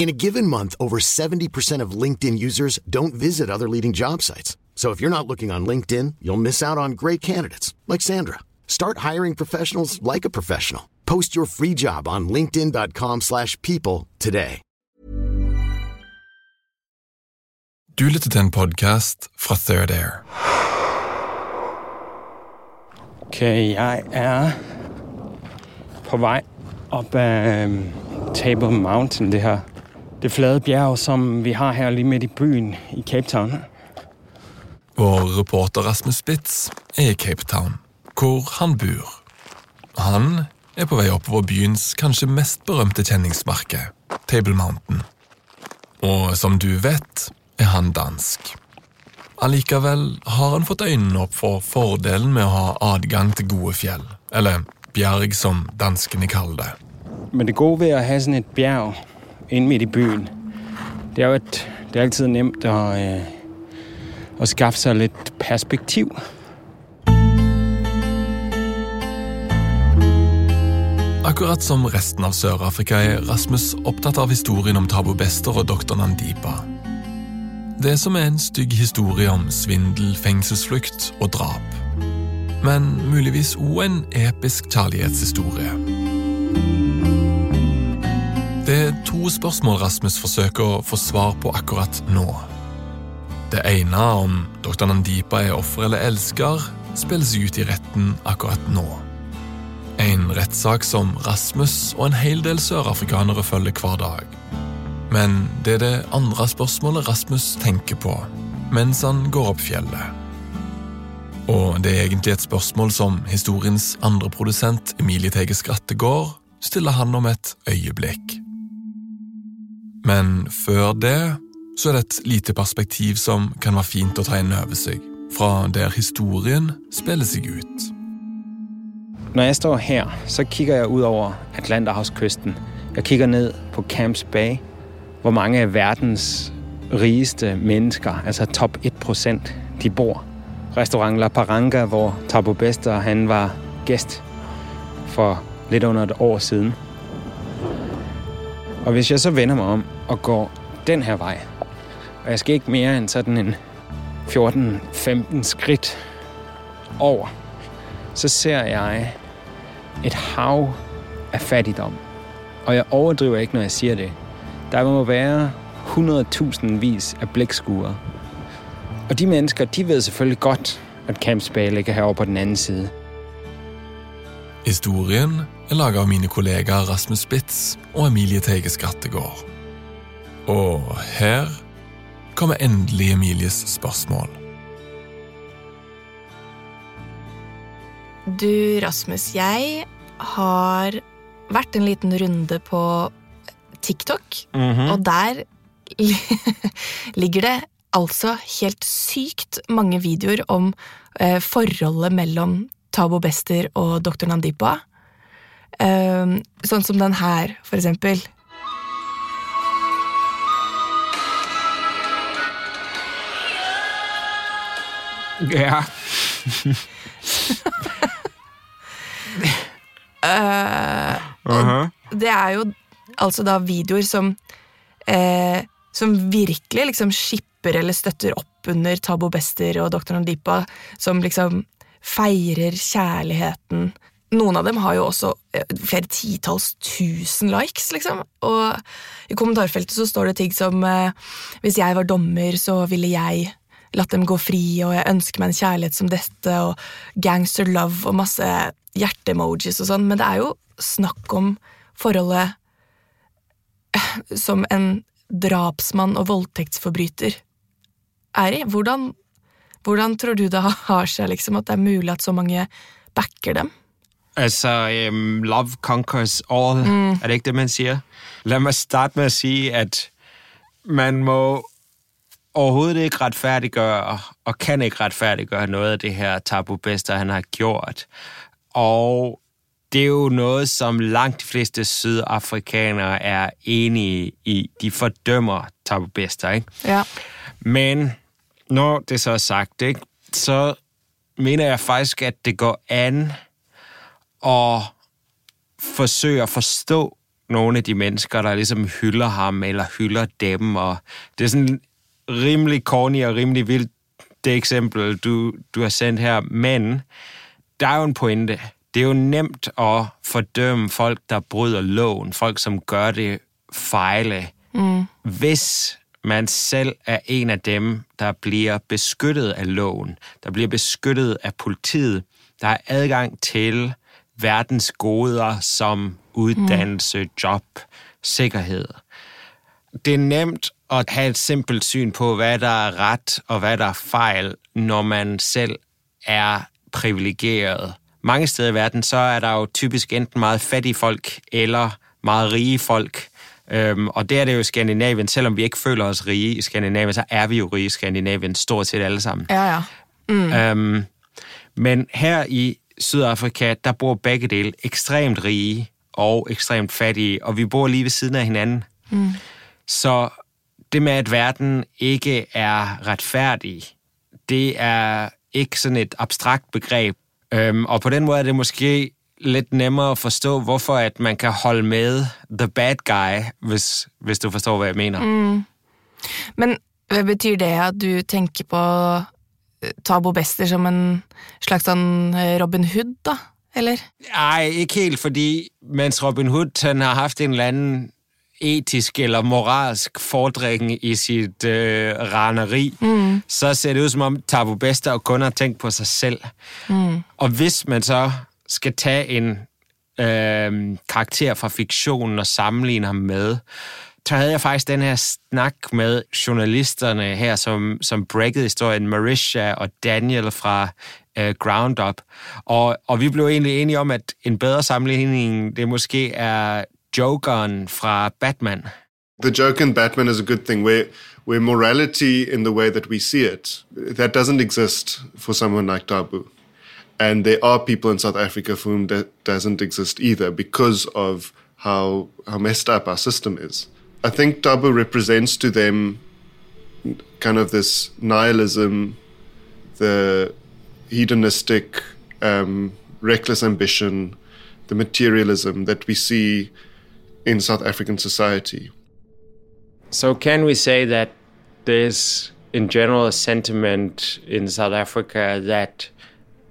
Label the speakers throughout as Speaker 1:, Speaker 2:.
Speaker 1: In a given month, over 70% of LinkedIn users don't visit other leading job sites. So if you're not looking on LinkedIn, you'll miss out on great candidates like Sandra. Start hiring professionals like a professional. Post your free job on linkedin.com/people slash people today.
Speaker 2: Du lytter til en podcast fra Third Air.
Speaker 3: Ok, jeg er på vej op ad Table Mountain, det her det flade bjerg, som vi har her lige midt i byen i Cape Town.
Speaker 2: Vår reporter Rasmus Spitz er i Cape Town, hvor han bor. Han er på vei oppover byens kanskje mest berømte kjenningsmerke, Table Mountain. Og som du vet, er han dansk. Allikevel har han fått øynene opp for fordelen med å ha adgang til gode fjell, eller bjerg som danskene kaller det.
Speaker 3: Men det gode ved å ha sånn et bjerg inde midt i byen, det er jo, et, det er altid nemt at, øh, at skaffe sig lidt perspektiv.
Speaker 2: Akkurat som resten av Sør-Afrika er Rasmus opptatt av historien om Tabo Bester og doktor Nandipa. Det som er en stygg historie om svindel, fengselsflukt og drap. Men muligvis òg en episk kjærlighetshistorie. To spørsmål Rasmus forsøker å få svar på akkurat nå. Det ene, om dr. Nandipa er offer eller elsker, spilles ut i retten akkurat nå. En rettssak som Rasmus og en hel del sørafrikanere følger hver dag. Men det er det andre spørsmålet Rasmus tenker på mens han går opp fjellet. Og det er egentlig et spørsmål som historiens andre produsent, Emilie Tege Skrattegård, stiller han om et øyeblikk. Men før det så er det et lite perspektiv som kan være fint å ta inn over seg, fra der historien spiller seg ut.
Speaker 3: Når jeg står her, så kigger jeg ud over Atlanterhavskysten. Jeg kigger ned på Camps Bay, hvor mange av verdens rigeste mennesker, altså topp 1%, de bor. Restaurant La Paranga, hvor Tabo Bester han var gæst for litt under et år siden. Og hvis jeg så vender mig om og går den her vej, og jeg skal ikke mere end sådan en 14-15 skridt over, så ser jeg et hav af fattigdom. Og jeg overdriver ikke, når jeg siger det. Der må være 100.000 vis af blikskure. Og de mennesker, de ved selvfølgelig godt, at Camps Bay ligger herovre på den anden side.
Speaker 2: Historien er laga av mine kollegaer Rasmus Spitz og Emilie Teige Skrattegård. Og her kommer endelig Emilies spørsmål.
Speaker 4: Du, Rasmus, jeg har vært en liten runde på TikTok, og der ligger det altså helt sykt mange videoer om eh, forholdet mellom Tabo Bester og dr. Nandipa. Eh, sånn som den her, for eksempel.
Speaker 3: Ja.
Speaker 4: uh, det er jo altså da videoer som eh, Som virkelig liksom skipper eller støtter opp under Tabo Bester og Dr. Nandipa, som liksom feirer kjærligheten. Noen av dem har jo også eh, flere titalls tusen likes, liksom. Og i kommentarfeltet så står det ting som eh, Hvis jeg var dommer, så ville jeg latt dem gå fri, og jeg ønsker meg en kjærlighet som dette, og gangster love og masse hjerte-emojis og sånn, men det er jo snakk om forholdet eh, som en drapsmann og voldtektsforbryter er i. Hvordan, hvordan tror du det har seg, liksom, at det er mulig at så mange backer dem?
Speaker 5: Altså, um, love conquers all. Mm. Er det ikke det, man sier? Lad meg starte med å si at man må overhovedet ikke retfærdiggøre, og kan ikke retfærdiggøre noe av det her Tabu Bester, han har gjort. Og det er jo noe som langt de fleste sydafrikanere er enige i. De fordømmer Tabu Bester, ikke?
Speaker 6: Ja.
Speaker 5: Men når det så er sagt, ikke, så mener jeg faktisk, at det går an at forsøge at forstå nogle af de mennesker, der ligesom hylder ham eller hylder dem. Og det er sådan rimelig corny og rimelig vildt, det eksempel, du, du har sendt her. Men der er jo en pointe. Det er jo nemt at fordømme folk, der bryder loven. Folk, som gør det fejle. Mm. Hvis man selv er en af dem, der bliver beskyttet af loven, der bliver beskyttet af politiet, der har adgang til verdens goder som uddannelse, job, sikkerhed. Det er nemt at ha et simpelt syn på, hva der er rett og hva der er fejl, når man selv er privilegeret. Mange steder i verden, så er der jo typisk enten meget fattige folk eller meget rige folk. Og det er det jo i Skandinavien. Selvom vi ikke føler os rige i Skandinavien, så er vi jo rige i Skandinavien stort set alle sammen.
Speaker 6: Ja, ja.
Speaker 5: Mm. Um, men her i Sydafrika, der bor begge dele ekstremt rige og ekstremt fattige, og vi bor lige ved siden av hinanden. Mm. Så det med, at verden ikke er retfærdig, det er ikke sådan et abstrakt begreb. Øhm, og på den måde er det måske litt nemmere å forstå, hvorfor at man kan holde med the bad guy, hvis, hvis du forstår, hva jeg mener.
Speaker 6: Mm. Men betyr det, at du tenker på eh, Tabo Bester som en slags sånn eh, Robin Hood, da? Eller?
Speaker 5: Nei, ikke helt, fordi mens Robin Hood han har haft en eller annen etisk eller moralsk fordring i sitt øh, raneri, mm. så ser det ut som om Tabo Bester kun har tenkt på seg selv. Mm. Og hvis man så skal ta en øh, karakter fra fiksjonen og sammenligne ham med, så havde jeg faktisk den her snak med journalisterne her, som, som breakede historien, Marisha og Daniel fra øh, Ground Up. Og, og vi blev egentlig enige om, at en bedre sammenligning, det måske er Jokeren fra Batman.
Speaker 7: The joke in Batman is a good thing, where, where morality in the way that we see it, that doesn't exist for someone like Tabu. And there are people in South Africa for whom that doesn't exist either because of how, how messed up our system is. I think Tabu represents to them kind of this nihilism, the hedonistic, um, reckless ambition, the materialism that we see in South African society.
Speaker 5: So, can we say that there's, in general, a sentiment in South Africa that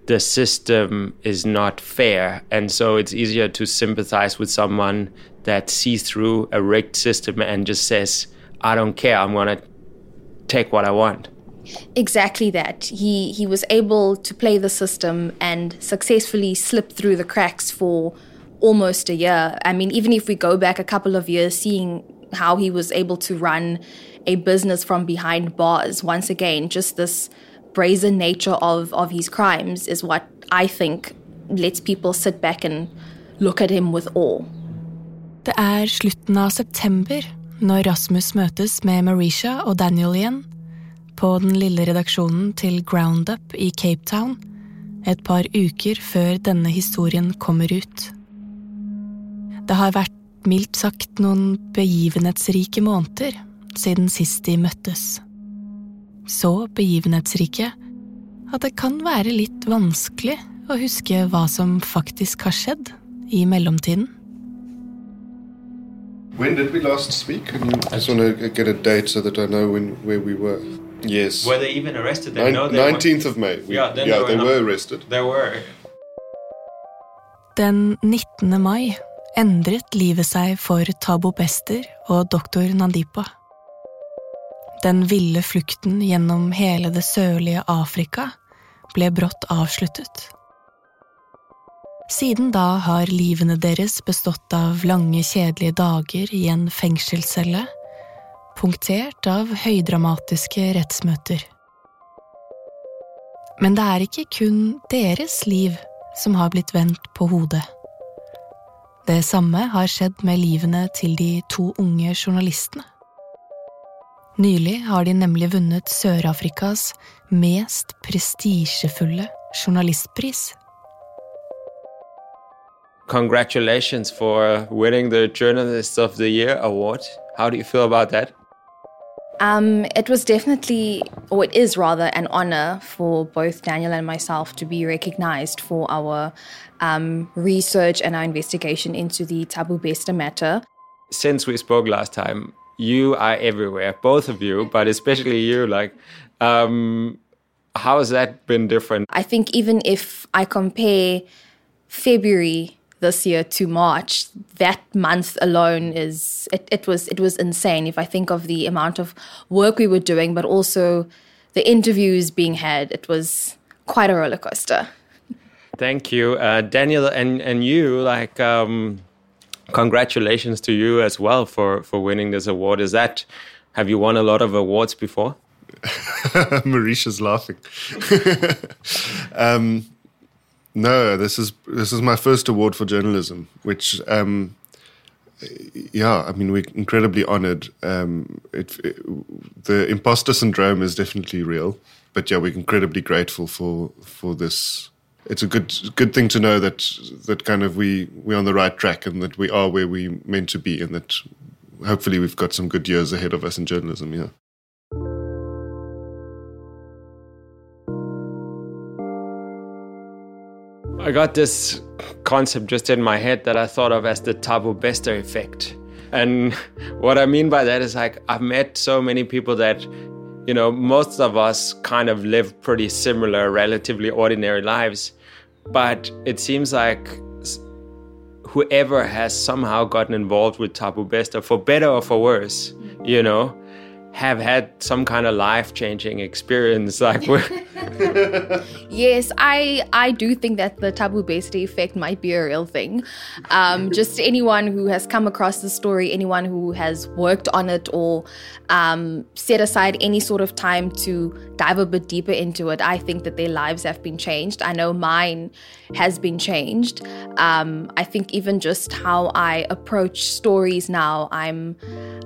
Speaker 5: the system is not fair, and so it's easier to sympathize with someone that sees through a rigged system and just says, I don't care, I'm going to take what I want.
Speaker 8: Exactly that. He he was able to play the system and successfully slip through the cracks for almost a year. I mean, even if we go back a couple of years, seeing how he was able to run a business from behind bars, once again, just this brazen nature of, of his crimes is what I think lets people sit back and look at him with awe.
Speaker 6: Det er slutten av september når Rasmus møtes med Marisha og Daniel igjen på den lille redaksjonen til Groundup i Cape Town et par uker før denne historien kommer ut. Det har vært mildt sagt noen begivenhetsrike måneder siden sist de møttes. Så begivenhetsrike at det kan være litt vanskelig å huske hva som faktisk har skjedd i mellomtiden.
Speaker 7: When did we last speak? I just want to get a date so that I know when, where we were. Yes.
Speaker 5: Were they even arrested?
Speaker 7: Nin- 19th of May. We,
Speaker 5: Yeah, then
Speaker 7: yeah,
Speaker 5: they
Speaker 7: they
Speaker 5: were
Speaker 7: were arrested.
Speaker 5: They were.
Speaker 6: Den 19. mai endret livet seg for Tabo Bester og doktor Nandipa. Den ville flukten gjennom hele det sørlige Afrika ble brått avsluttet. Siden da har livene deres bestått av lange, kjedelige dager i en fengselscelle, punktert av høydramatiske rettsmøter. Men det er ikke kun deres liv som har blitt vendt på hodet. Det samme har skjedd med livene til de to unge journalistene. Nylig har de nemlig vunnet Sør-Afrikas mest prestisjefulle journalistpris.
Speaker 5: Congratulations for winning the Journalist of the Year award. How do you feel about that?
Speaker 8: Um, it was definitely, or it is rather, an honor for both Daniel and myself to be recognized for our um, research and our investigation into the Tabu Besta matter.
Speaker 5: Since we spoke last time, you are everywhere, both of you, but especially you. Like, um, how has that been different?
Speaker 8: I think even if I compare February this year to March, that month alone is it, it was it was insane. If I think of the amount of work we were doing, but also the interviews being had, it was quite a roller coaster.
Speaker 5: Thank you, uh, Daniel, and and you. Like, um, congratulations to you as well for for winning this award. Is that have you won a lot of awards before?
Speaker 7: Marisha's laughing. um, no, this is this is my first award for journalism, which um, yeah, I mean we're incredibly honored. Um, it, it, the imposter syndrome is definitely real, but yeah, we're incredibly grateful for for this. It's a good good thing to know that that kind of we we're on the right track and that we are where we meant to be, and that hopefully we've got some good years ahead of us in journalism. Yeah.
Speaker 5: I got this concept just in my head that I thought of as the Tabo Bester effect. And what I mean by that is like I've met so many people that, you know, most of us kind of live pretty similar, relatively ordinary lives. But it seems like whoever has somehow gotten involved with Tabu Besta, for better or for worse, you know, have had some kind of life-changing experience like
Speaker 8: yes i i do think that the taboo based effect might be a real thing. Um, just anyone who has come across the story anyone who has worked on it or um, set aside any sort of time to dive a bit deeper into it i think that their lives have been changed. I know mine has been changed. Um, i think even just how i approach stories now i'm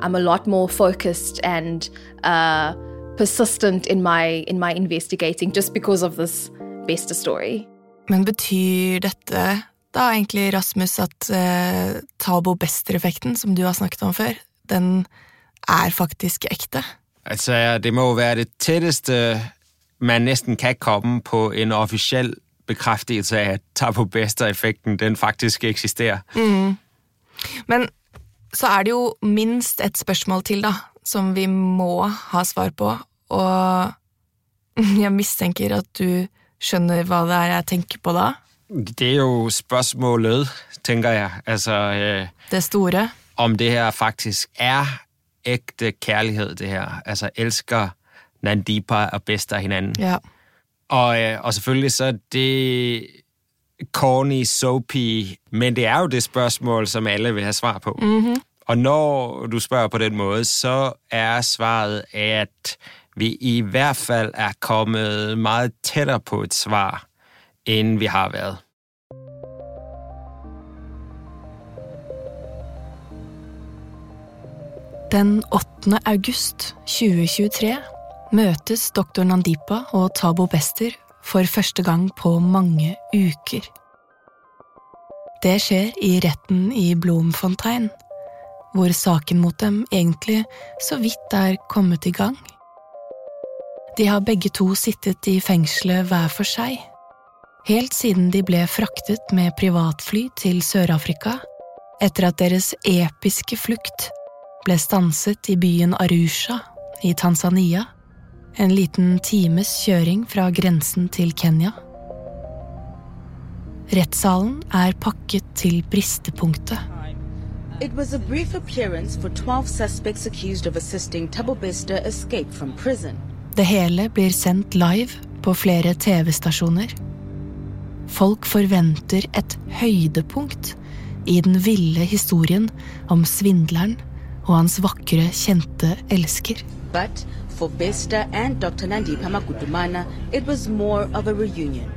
Speaker 8: i'm a lot more focused and uh, persistent in my in my investigating just because of this beste story.
Speaker 6: Men betyr dette da egentlig, Rasmus, at uh, Tabo Bester-effekten, som du har snakket om før, den er faktisk ekte?
Speaker 5: Altså, det må jo være det tetteste man nesten kan komme på en offisiell bekreftelse av at Tabo Bester-effekten den faktisk eksisterer.
Speaker 6: Mm. Men så er det jo minst et spørsmål til, da, som vi må ha svar på, og jeg mistenker at du skjønner hva det er jeg tenker på da?
Speaker 5: Det er jo spørsmålet, tenker jeg. Altså eh,
Speaker 6: Det store?
Speaker 5: Om det her faktisk er ekte kjærlighet, det her. Altså elsker Nandipa og best av hinanden.
Speaker 6: Ja.
Speaker 5: Og, øh, og selvfølgelig så er det corny, soapy, men det er jo det spørsmål som alle vil ha svar på.
Speaker 6: Mm -hmm.
Speaker 5: Og når du spør på den måten, så er svaret at vi i hvert fall er kommet meget tættere på et svar, enn vi har været.
Speaker 6: Den 8. august 2023 møtes doktor Nandipa og Tabo Bester for første gang på mange uker. Det skjer i retten i Bloemfontein, hvor saken mot dem egentlig så vidt er kommet i gang. De har begge to sittet i fengselet hver for seg, helt siden de ble fraktet med privatfly til Sør-Afrika etter at deres episke flukt ble stanset i byen Arusha i Tanzania, en liten times kjøring fra grensen til Kenya. Rettssalen er pakket til bristepunktet.
Speaker 9: It was a brief appearance for 12 suspects accused of assisting Tabo Bester escape from prison.
Speaker 6: Det hele blir sendt live på flere TV-stasjoner. Folk forventer et høydepunkt i den ville historien om svindleren og hans vakre, kjente elsker.
Speaker 9: But for Bester and Dr. Nandipa Magudumana, it was more of a reunion.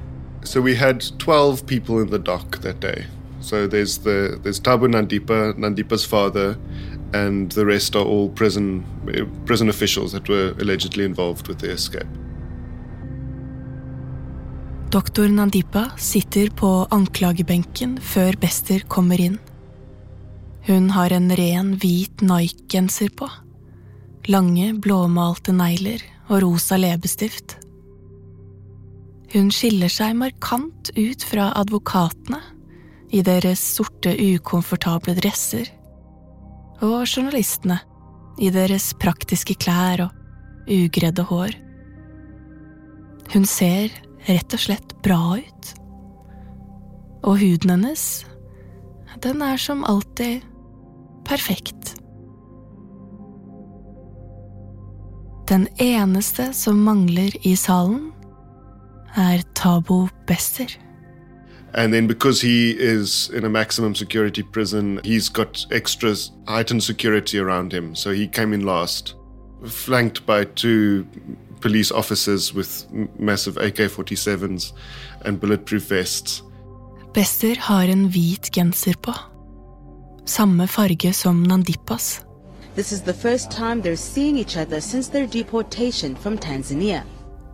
Speaker 7: So we had 12 people in the dock that day. So there's the there's Tabu Nandipa, Nandipa's father, and the rest are all prison prison officials that were allegedly involved with the escape.
Speaker 6: Doktor Nandipa sitter på anklagebenken før Bester kommer inn. Hun har en ren, hvit Nike-genser på. Lange, blåmalte negler og rosa leppestift. Hun skiller seg markant ut fra advokatene i deres sorte, ukomfortable dresser, og journalistene i deres praktiske klær og ugredde hår. Hun ser rett og slett bra ut. Og huden hennes, den er som alltid perfekt. Den eneste som mangler i salen, er Tabo Bester.
Speaker 7: And then because he is in a maximum security prison, he's got extra heightened security around him. So he came in last, flanked by two police officers with massive AK-47s and bulletproof vests.
Speaker 6: Bester har en hvit genser på. Samme farge som Nandipas.
Speaker 9: This is the first time they're seeing each other since their deportation from Tanzania.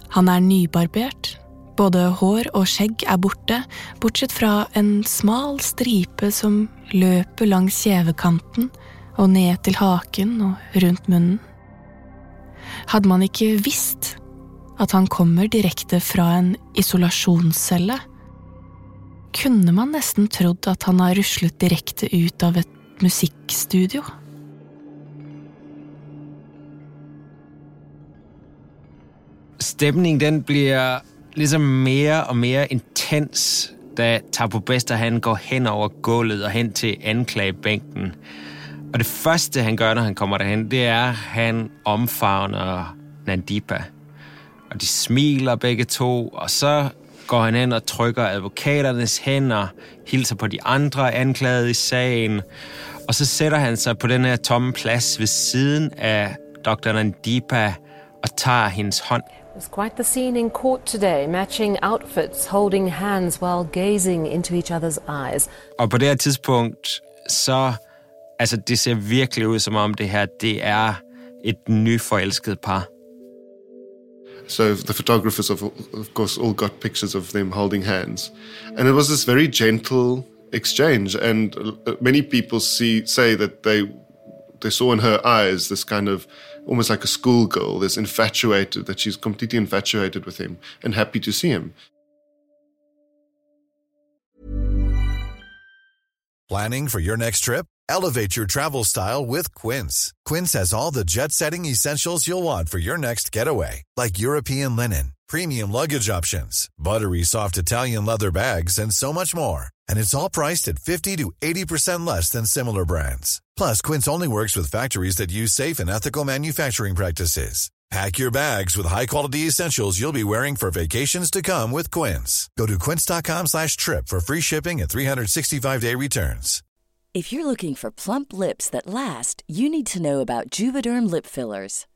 Speaker 6: Han er nybarbert. Både hår og skjegg er borte, bortsett fra en smal stripe som løper langs kjevekanten og ned til haken og rundt munnen. Hadde man ikke visst at han kommer direkte fra en isolasjonscelle, kunne man nesten trodd at han har ruslet direkte ut av et musikkstudio.
Speaker 5: Stemningen den bliver ligesom mere og mere intens, da Tapo Bester han går hen over gulvet og hen til anklagebænken. Og det første, han gør, når han kommer derhen, det er, han omfavner Nandipa. Og de smiler begge to, og så går han hen og trykker advokaternes hænder, hilser på de andre anklagede i sagen, og så sætter han sig på den tomme plads ved siden af Dr. Nandipa og tager hendes hånd.
Speaker 10: It was quite the scene in court today, matching outfits, holding hands while gazing into each other's eyes.
Speaker 5: Og på det her tidspunkt, så altså det ser virkelig ud som om det her, det er et nyforelsket par.
Speaker 7: So the photographers, of, of course, all got pictures of them holding hands, and it was this very gentle exchange. And many people see say that they they saw in her eyes this kind of almost like a schoolgirl, this infatuated that she's completely infatuated with him and happy to see him.
Speaker 11: Planning for your next trip? Elevate your travel style with Quince. Quince has all the jet setting essentials you'll want for your next getaway, like European linen, premium luggage options, buttery soft Italian leather bags, and so much more. And it's all priced at 50 to 80% less than similar brands. Plus, Quince only works with factories that use safe and ethical manufacturing practices. Pack your bags with high-quality essentials you'll be wearing for vacations to come with Quince. Go to quince.com slash trip for free shipping and 365-day returns.
Speaker 12: If you're looking for plump lips that last, you need to know about Juvederm lip fillers.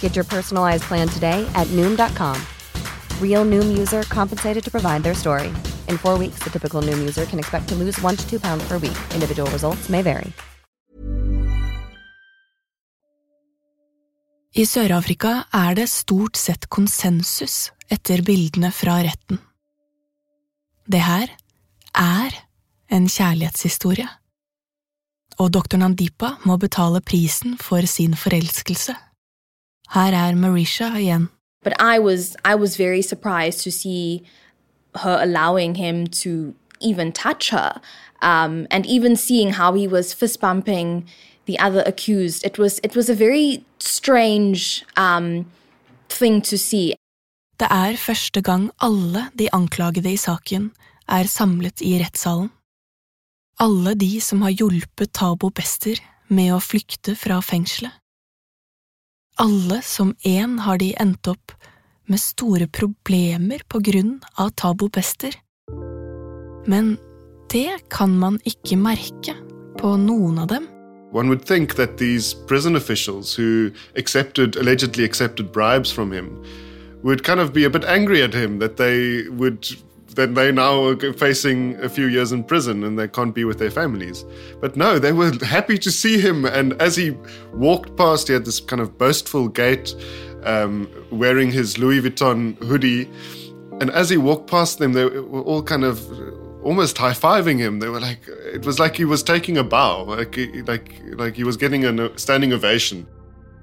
Speaker 13: Get your personalized plan today at Noom.com. Real Noom user compensated to provide their story. In four weeks, the typical Noom user can expect to lose one to two pounds per week. Individual results may vary.
Speaker 6: I Sør-Afrika er det stort sett konsensus etter bildene fra retten. Det her er en kjærlighetshistorie. Og doktor Nandipa må betale prisen for sin forelskelse. Her er Marisha igjen.
Speaker 8: But I was I was very surprised to see her allowing him to even touch her, um, and even seeing how he was fist bumping the other accused. It was it was a very strange um, thing to see.
Speaker 6: Det er første gang alle de anklagede i saken er samlet i rettssalen. Alle de som har hjulpet Tabo Bester med å flykte fra fengselet. Alle som én har de endt opp med store problemer på grunn av Tabo Bester. Men det kan man ikke merke på noen av dem.
Speaker 7: One would think that these prison officials who accepted, allegedly accepted bribes from him would kind of be a bit angry at him that they would that they now are facing a few years in prison and they can't be with their families. But no, they were happy to see him. And as he walked past, he had this kind of boastful gait, um, wearing his Louis Vuitton hoodie. And as he walked past them, they were all kind of almost high fiving him. They were like, it was like he was taking a bow, like like like he was getting a standing ovation.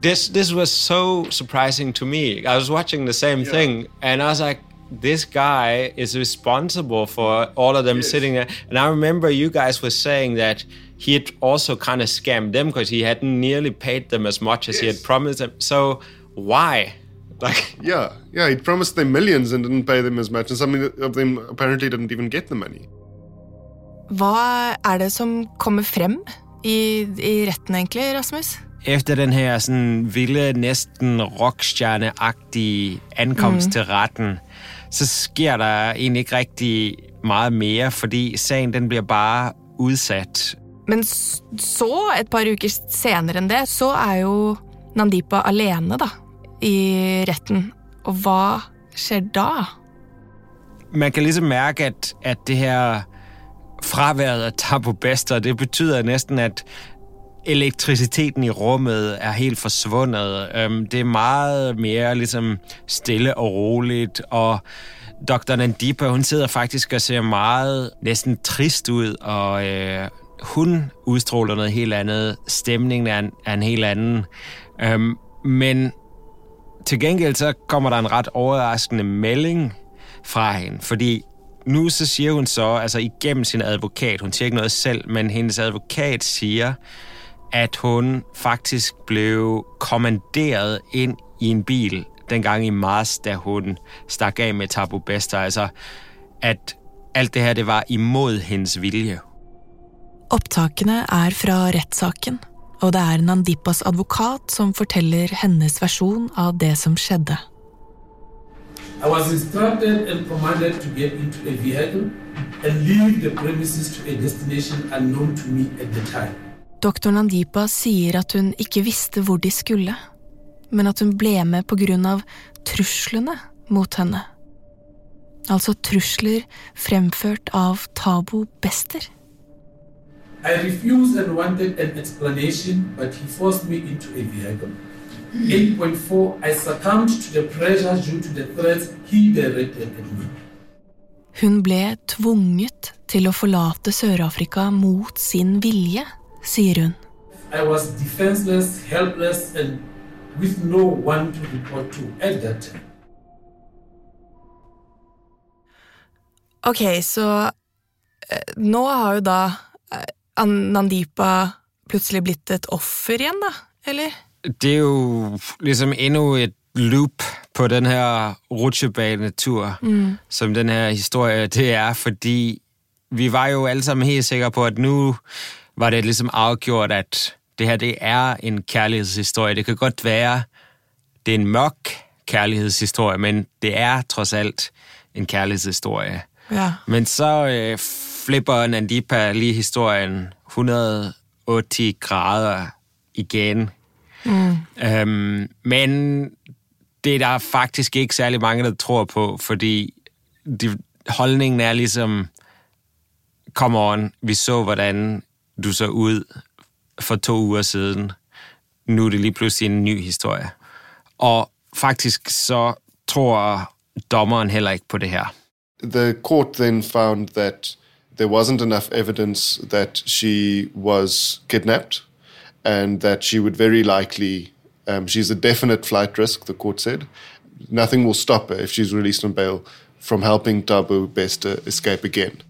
Speaker 5: This this was so surprising to me. I was watching the same yeah. thing, and I was like, this guy is responsible for all of them yes. sitting there. And I remember you guys were saying that he had also kind of scammed them because he hadn't nearly paid them as much as yes. he had promised them. So why?
Speaker 7: Like yeah, yeah, he promised them millions and didn't pay them as much, and some of them apparently didn't even get the money.
Speaker 6: Hva er det som kommer frem i, i retten, egentlig, Rasmus?
Speaker 5: Efter den her sådan vilde, næsten rockstjerneagtige ankomst mm. til retten, så sker der egentlig ikke rigtig meget mere, fordi sagen den bliver bare udsat.
Speaker 6: Men så, et par uker senere enn det, så er jo Nandipa alene da, i retten. Og hva skjer da?
Speaker 5: Man kan liksom merke at, at det her fraværet af Tabo Bester, det betyder næsten, at elektriciteten i rummet er helt forsvundet. Øhm, det er meget mere ligesom stille og roligt, og Dr. Nandipa, hun sidder faktisk og ser meget næsten trist ud, og øh, hun udstråler noget helt andet. Stemningen er en, er en helt anden. Øhm, men til gengæld så kommer der en ret overraskende melding fra hende, fordi nu så siger hun så, altså igennem sin advokat, hun siger ikke noget selv, men hendes advokat siger, at hun faktisk blev kommanderet ind i en bil dengang i mars, da hun stak af med Tabu Bester. Altså, at alt det her, det var imod hendes vilje.
Speaker 6: Opptakene er fra rettssaken, og det er Nandipas advokat som forteller hennes versjon av det som skjedde.
Speaker 14: I was instructed and commanded to get into a vehicle and leave the premises to a destination unknown to me at the time.
Speaker 6: Doktor Nandipa sier at hun ikke visste hvor de skulle, men at hun ble med på grunn av truslene mot henne. Altså trusler fremført av Tabo Bester.
Speaker 14: I refused and wanted an explanation, but he forced me into a vehicle. 8.4 I succumbed to the pressure due to the threats he directed at me.
Speaker 6: Hun ble tvunget til å forlate Sør-Afrika mot sin vilje, sier hun.
Speaker 14: I was defenseless, helpless and with no one to report to at that time.
Speaker 6: Ok, så eh, nå har jo da eh, Nandipa plutselig blitt et offer igjen, da. eller?
Speaker 5: Det er jo liksom enda et loop på den her rutsjebanetur,
Speaker 6: Mm.
Speaker 5: som den her historie, det er, fordi vi var jo alle sammen helt sikre på, at nu var det ligesom afgjort, at det her, det er en kærlighedshistorie. Det kan godt være, det er en mørk kærlighedshistorie, men det er trods alt en kærlighedshistorie.
Speaker 6: Ja.
Speaker 5: Men så øh, flipper Nandipa lige historien 180 grader igen.
Speaker 6: Mm.
Speaker 5: Øhm, men det er der faktisk ikke særlig mange, der tror på, fordi de, holdningen er ligesom, come on, vi så, hvordan du så ut for to uger siden. Nu er det lige pludselig en ny historie. Og faktisk så tror dommeren heller ikke på det her.
Speaker 7: The court then found that there wasn't enough evidence that she was kidnapped and that she would very likely, um, she's a definite flight risk, the court said. Nothing will stop her if she's released on bail from helping Tabu Bester escape again.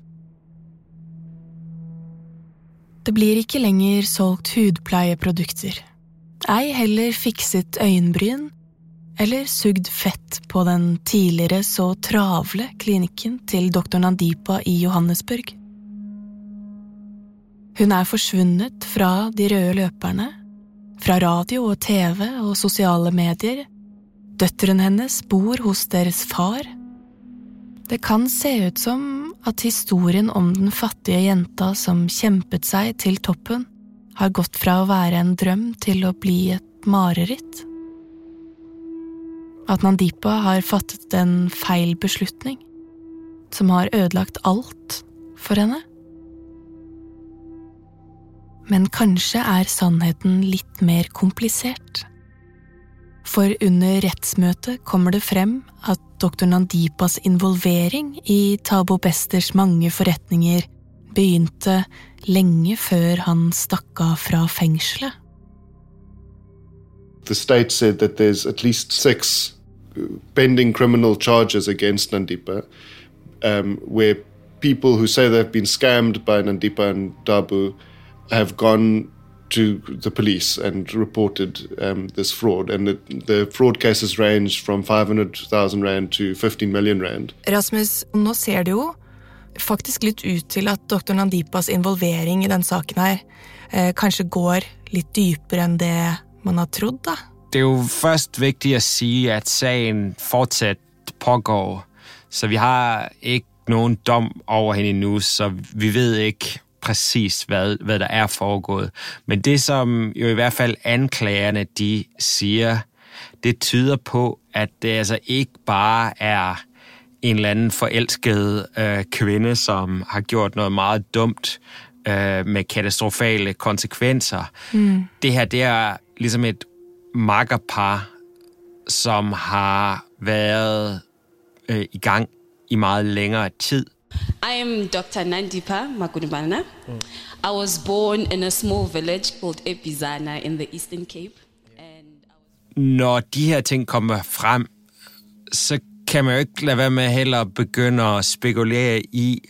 Speaker 6: Det blir ikke lenger solgt hudpleieprodukter. Ei heller fikset øyenbryn eller sugd fett på den tidligere så travle klinikken til doktor Nandipa i Johannesburg. Hun er forsvunnet fra de røde løperne, fra radio og TV og sosiale medier. Døtrene hennes bor hos deres far. Det kan se ut som at historien om den fattige jenta som kjempet seg til toppen, har gått fra å være en drøm til å bli et mareritt. At Nandipa har fattet en feil beslutning, som har ødelagt alt for henne. Men kanskje er sannheten litt mer komplisert. For under rettsmøtet kommer det frem at doktor Nandipas involvering i Tabo Besters mange forretninger begynte lenge før han stakk av fra fengselet.
Speaker 7: The state said that there's at least six pending criminal charges against Nandipa, um, where people who say they've been scammed by Nandipa and Dabu have gone to the police and reported um, this fraud. And the, the fraud cases range from 500,000 Rand to 15 million Rand.
Speaker 6: Rasmus, nå ser det jo faktisk litt ut til at dr. Nandipas involvering i den saken her eh, kanskje går litt dypere enn det man har trodd, da.
Speaker 5: Det er jo først viktig å si at saken fortsatt pågår, så vi har ikke noen dom over henne nå, så vi vet ikke præcis, hvad, hvad der er foregået. Men det, som jo i hvert fald anklagerne, de siger, det tyder på, at det altså ikke bare er en eller anden forelsket øh, kvinde, som har gjort noget meget dumt øh, med katastrofale konsekvenser.
Speaker 6: Mm.
Speaker 5: Det her, det er ligesom et makkerpar, som har været øh, i gang i meget længere tid.
Speaker 4: I am Dr. Nandipa Magudibana. I was born in a small village called Epizana in the Eastern Cape.
Speaker 5: Når de her ting kommer frem, så kan man jo ikke lade være med heller at begynde at spekulere i,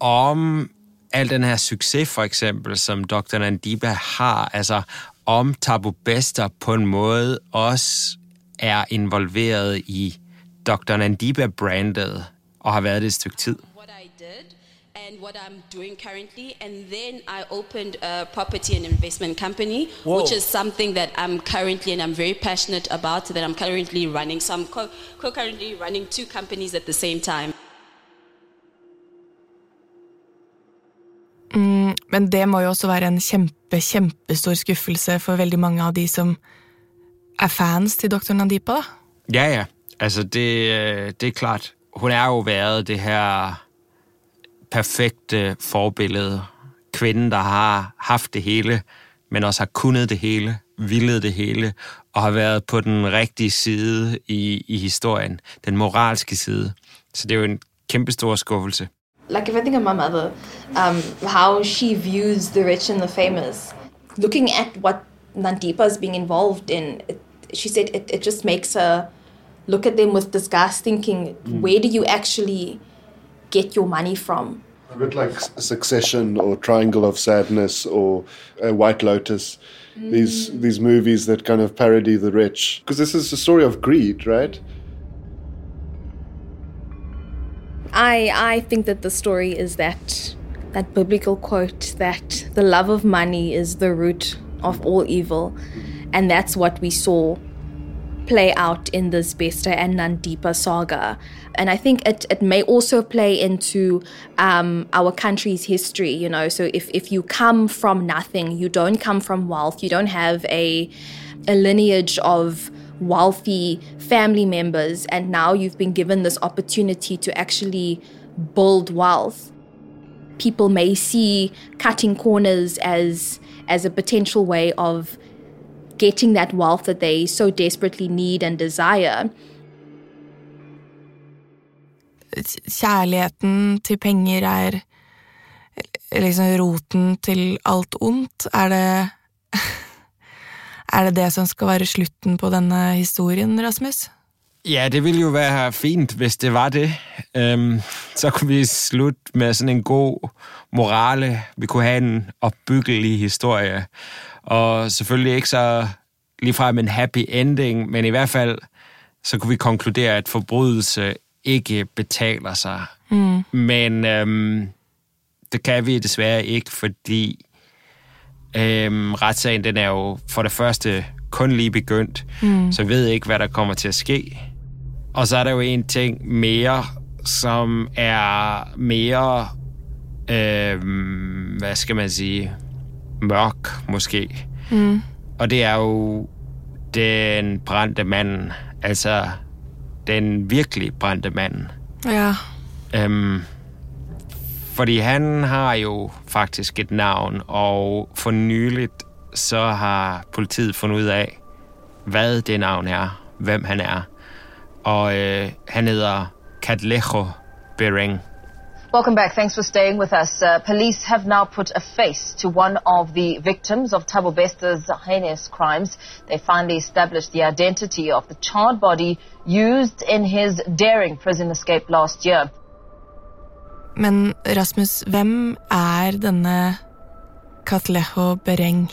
Speaker 5: om al den her succes for eksempel, som Dr. Nandipa har, altså om Tabu Bester på en måde også er involveret i Dr. Nandipa-brandet og har været det et stykke tid.
Speaker 4: And what I'm doing currently, and then I opened a property and investment company,
Speaker 15: Whoa.
Speaker 4: which is something that I'm currently and I'm very passionate about. That I'm currently running. So I'm co- co-currently running two companies at the same time.
Speaker 6: Mm, men det må jo også være en kjempe, kjempestor skuffelse for veldig mange av de som er fans til dr. Nandipa, da.
Speaker 5: Ja, ja. Altså, det, øh, det er klart. Hun er jo været det her perfekte forbillede. Kvinden, der har haft det hele, men også har kunnet det hele, villet det hele, og har været på den rigtige side i, i historien. Den moralske side. Så det er jo en kæmpestor skuffelse.
Speaker 8: like if I think of my mother, um, how she views the rich and the famous, looking at what Nandipa is being involved in, it, she said it, it just makes her look at them with disgust, thinking,
Speaker 15: Mm.
Speaker 8: where do you actually get your money from?
Speaker 7: A bit like Succession or Triangle of Sadness or uh, White Lotus. These these movies that kind of parody the rich because this is a story of greed, right?
Speaker 8: I I think that the story is that that biblical quote that the love of money is the root of all evil, and that's what we saw play out in this Besta and Nandipa saga. And I think it, it may also play into um, our country's history, you know. So if, if you come from nothing, you don't come from wealth, you don't have a, a lineage of wealthy family members, and now you've been given this opportunity to actually build wealth. People may see cutting corners as as a potential way of getting that wealth that they so desperately need and desire.
Speaker 6: Kjærligheten til penger er liksom roten til alt ondt. Er det Er det det som skal være slutten på denne historien, Rasmus?
Speaker 5: Ja, det ville jo være fint, hvis det var det. Um, så kunne vi slutte med sådan en god morale. Vi kunne ha en opbyggelig historie. Og selvfølgelig ikke så ligefrem en happy ending, men i hvert fall så kunne vi konkludere, at forbrydelse ikke betaler sig.
Speaker 6: Mm.
Speaker 5: Men øhm, det kan vi desværre ikke, fordi øhm, retssagen den er jo for det første kun lige begyndt,
Speaker 6: Mm.
Speaker 5: så vi ved ikke, hvad der kommer til at ske. Og så er det jo en ting mere, som er mere, øh, hvad skal man sige, mørk måske.
Speaker 6: Mm.
Speaker 5: Og det er jo den brændte manden. altså den virkelig brændte manden.
Speaker 6: Ja.
Speaker 5: Øhm, fordi han har jo faktisk et navn, og for nyligt så har politiet fundet ud af, hvad det navn er, hvem han er. Og øh, han hedder Katlejo Bering.
Speaker 15: Welcome back. Thanks for staying with us. Uh, police have now put a face to one of the victims of Tabo Besta's heinous crimes. They finally established the identity of the charred body used in his daring prison escape last year.
Speaker 6: Men Rasmus, hvem er denne Katlejo Bereng?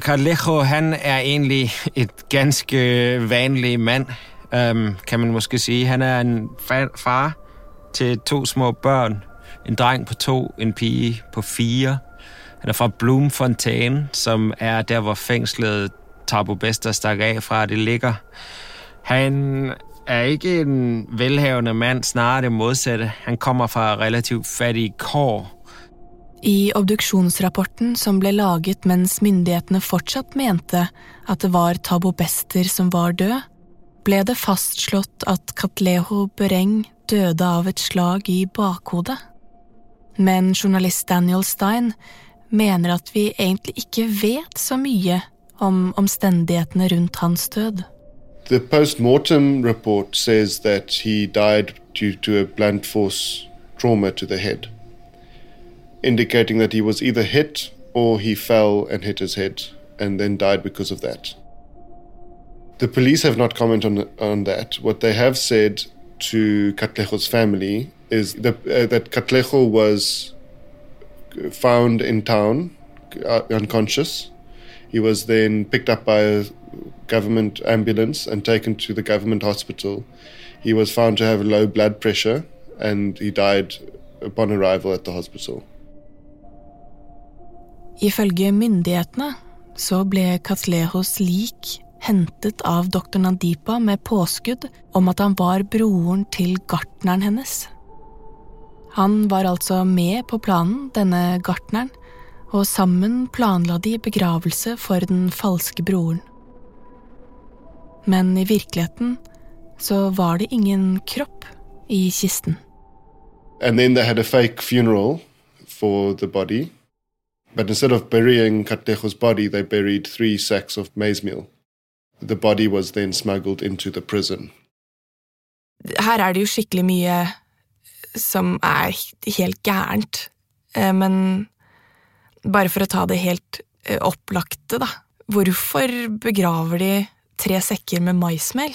Speaker 5: Katlejo han er egentlig et ganske vanlig mand, øhm, kan man måske sige. Han er en fa- far til to små børn. En dreng på to, en pige på fire. Han er fra Bloemfontein, som er der, hvor fængslet Tabo Bester stak af fra, det ligger. Han er ikke en velhavende mand, snarere det modsatte. Han kommer fra relativt fattige kår.
Speaker 6: I obduksjonsrapporten som ble laget mens myndighetene fortsatt mente at det var Tabo Bester som var død, ble det fastslått at Katleho Bereng døde av et slag i bakhodet. Men journalist Daniel Stein mener at vi egentlig ikke vet så mye om omstendighetene rundt hans død.
Speaker 7: The post mortem report says that he died due to trauma to the head, indicating that he was either hit or he fell and hit his head and then died because of that. The police have not commented on, on that. What they have said to Katlejo's family is the, uh, that Katlejo was found in town uh, unconscious. He was then picked up by a government ambulance and taken to the government hospital. He was found to have low blood pressure and he died upon arrival at the hospital.
Speaker 6: Ifølge myndighetene så ble Katlehos lik hentet av doktor Nandipa med påskudd om at han var broren til gartneren hennes. Han var altså med på planen, denne gartneren, og sammen planla de begravelse for den falske broren. Men i virkeligheten så var det ingen kropp i kisten.
Speaker 7: And then they had a fake funeral for the body. But instead of burying Katlejo's body, they buried three sacks of maize. The body was then smuggled into the prison.
Speaker 6: Her er det jo skikkelig mye som er helt gærent. Eh, Men bare for å ta det helt eh, opplagte, da. Hvorfor begraver de tre sekker med maismel?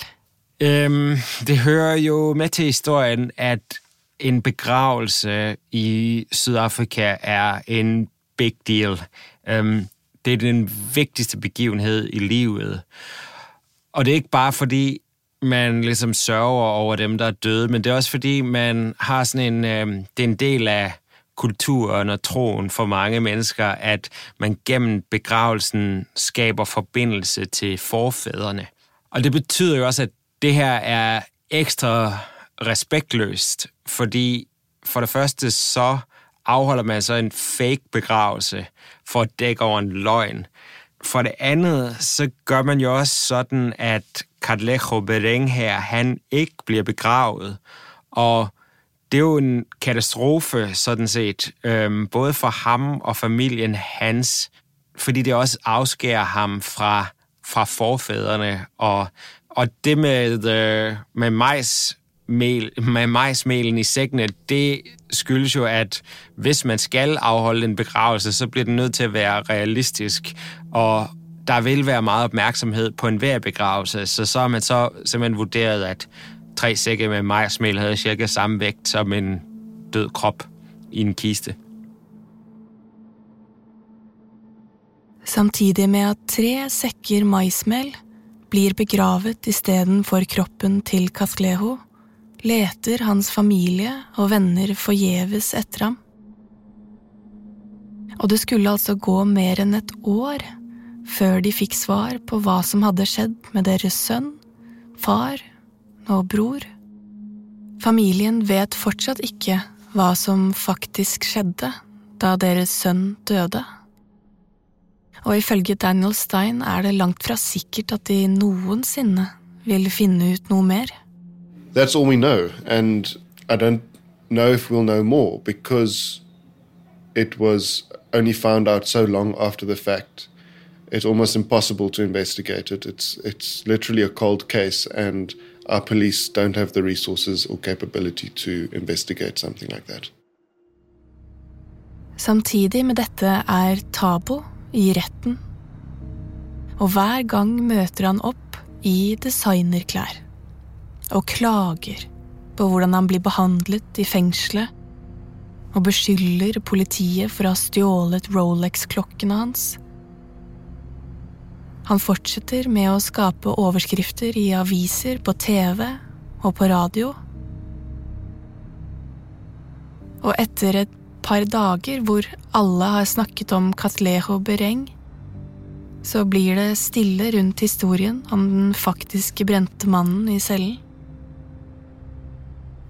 Speaker 5: Um, det hører jo med til historien, at en begravelse i Sydafrika er en big deal. Um, det er den vigtigste begivenhed i livet. Og det er ikke bare fordi, man ligesom sørger over dem, der er døde, men det er også fordi, man har sådan en, øh, det er en del af kulturen og troen for mange mennesker, at man gennem begravelsen skaber forbindelse til forfædrene. Og det betyder jo også, at det her er ekstra respektløst, fordi for det første så afholder man så en fake begravelse for at dække over en løgn. For det andet, så gør man jo også sådan, at Carlejo Bereng her, han ikke bliver begravet. Og det er jo en katastrofe, sådan set, øhm, både for ham og familien hans, fordi det også afskærer ham fra, fra forfædrene. Og, og det med, øh, med majs mel, med majsmelen i sækkene, det skyldes jo, at hvis man skal afholde en begravelse, så bliver den nødt til at være realistisk, og der vil være meget opmærksomhed på en hver begravelse, så så har man så simpelthen vurderet, at tre sække med majsmel havde cirka samme vægt som en død krop i en kiste.
Speaker 6: Samtidig med at tre sekker maismel blir begravet istedenfor kroppen til Kaskleho, leter hans familie og venner forgjeves etter ham. Og det skulle altså gå mer enn et år før de fikk svar på hva som hadde skjedd med deres sønn, far og bror. Familien vet fortsatt ikke hva som faktisk skjedde da deres sønn døde. Og ifølge Daniel Stein er det langt fra sikkert at de noensinne vil finne ut noe mer.
Speaker 7: That's all we know, and I don't know if we'll know more because it was only found out so long after the fact. It's almost impossible to investigate it. It's it's literally a cold case, and our police don't have the resources or capability to investigate something like that.
Speaker 6: Samtidig med dette er Tabo i retten. Og hver gang møter han opp i designerklær og klager på hvordan han blir behandlet i fengselet, og beskylder politiet for å ha stjålet Rolex-klokkene hans. Han fortsetter med å skape overskrifter i aviser, på TV og på radio. Og etter et par dager hvor alle har snakket om Catlejo Bereng, så blir det stille rundt historien om den faktiske brente mannen i cellen.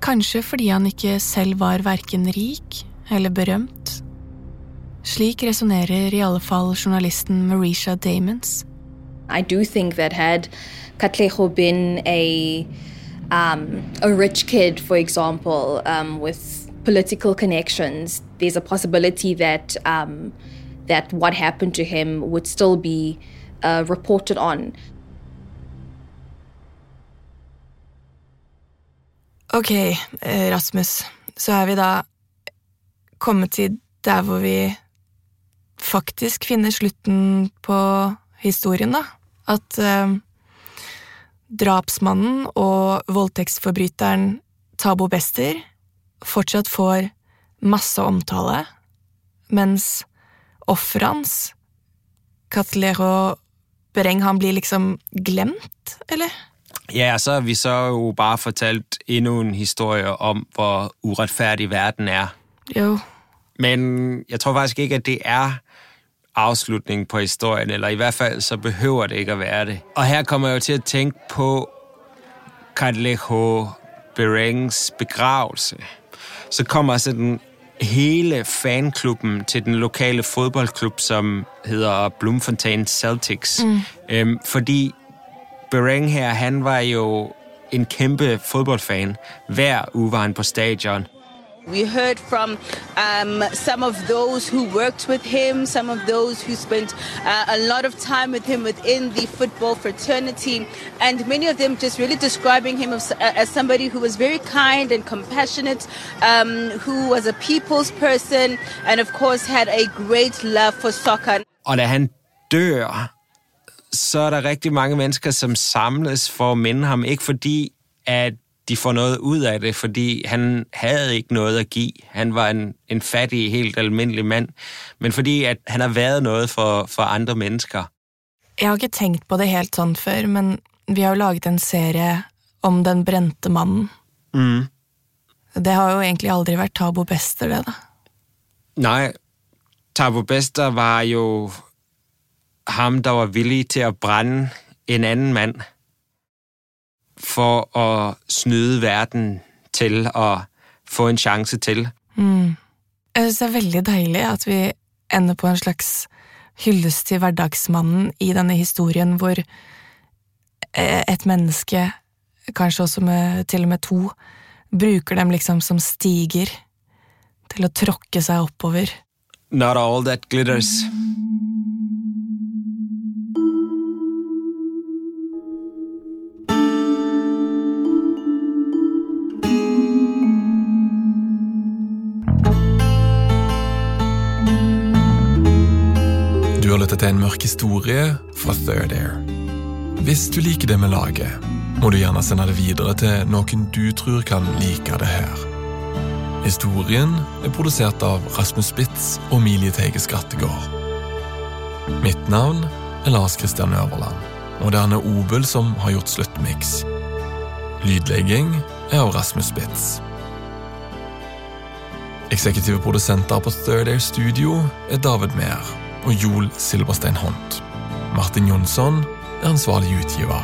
Speaker 6: Kanskje fordi han ikke selv var verken rik eller berømt. Slik resonnerer i alle fall journalisten Marisha Damons.
Speaker 8: Do think that had Katlejo been a um, a rich kid, for example, um, with political connections, there's a possibility that um, that what happened to him would still be uh, reported on.
Speaker 6: Ok, eh, Rasmus, så er vi da kommet til der hvor vi faktisk finner slutten på historien, da. At eh, drapsmannen og voldtektsforbryteren Tabo Bester fortsatt får masse omtale, mens offeret hans, Katlero Bereng, han blir liksom glemt, eller?
Speaker 5: Ja, så har vi så jo bare fortalt endnu en historie om, hvor uretfærdig verden er.
Speaker 6: Jo.
Speaker 5: Men jeg tror faktisk ikke, at det er avslutningen på historien, eller i hvert fall så behøver det ikke at være det. Og her kommer jeg jo til at tænke på Carlejo Berengs begravelse. Så kommer sådan hele fanklubben til den lokale fodboldklub, som hedder Bloemfontein Celtics. Mm. Øhm, fordi Bereng her, han var jo en kæmpe fodboldfan. Hver uge var han på stadion.
Speaker 16: We heard from um, some of those who worked with him, some of those who spent uh, a lot of time with him within the football fraternity, and many of them just really describing him as, as somebody who was very kind and compassionate, um, who was a people's person, and of course had a great love for soccer.
Speaker 5: Og da han dør, så er der rigtig mange mennesker, som samles for at minde ham. Ikke fordi, at de får noget ud af det, fordi han havde ikke noget at give. Han var en, en fattig, helt almindelig mand. Men fordi at han har været noget for, for andre mennesker.
Speaker 6: Jeg har ikke tenkt på det helt sånn før, men vi har jo laget en serie om den brente mannen.
Speaker 5: Mm.
Speaker 6: Det har jo egentlig aldri vært Tabo Bester, det, da.
Speaker 5: Nej, Tabo Bester var jo ham, der var villig til at brænde en anden mand for at snyde verden til å få en sjanse til.
Speaker 6: Mm. Jeg synes det er veldig deilig at vi ender på en slags hyllest til hverdagsmannen i denne historien, hvor eh, et menneske, kanskje også med, til og med to, bruker dem liksom som stiger til å tråkke seg oppover.
Speaker 5: Not all that glitters.
Speaker 2: Du til en mørk historie fra Third Air. Hvis du liker det vi lager, må du gjerne sende det videre til noen du tror kan like det her. Historien er produsert av Rasmus Spitz og Emilie Teige Skrattegård. Mitt navn er Lars Kristian Øverland, og det er Anne Obel som har gjort sluttmiks. Lydlegging er av Rasmus Spitz. Eksekutive produsenter på Third Air Studio er David Mehr og Joel Silberstein Hont. Martin Jonsson er ansvarlig utgiver.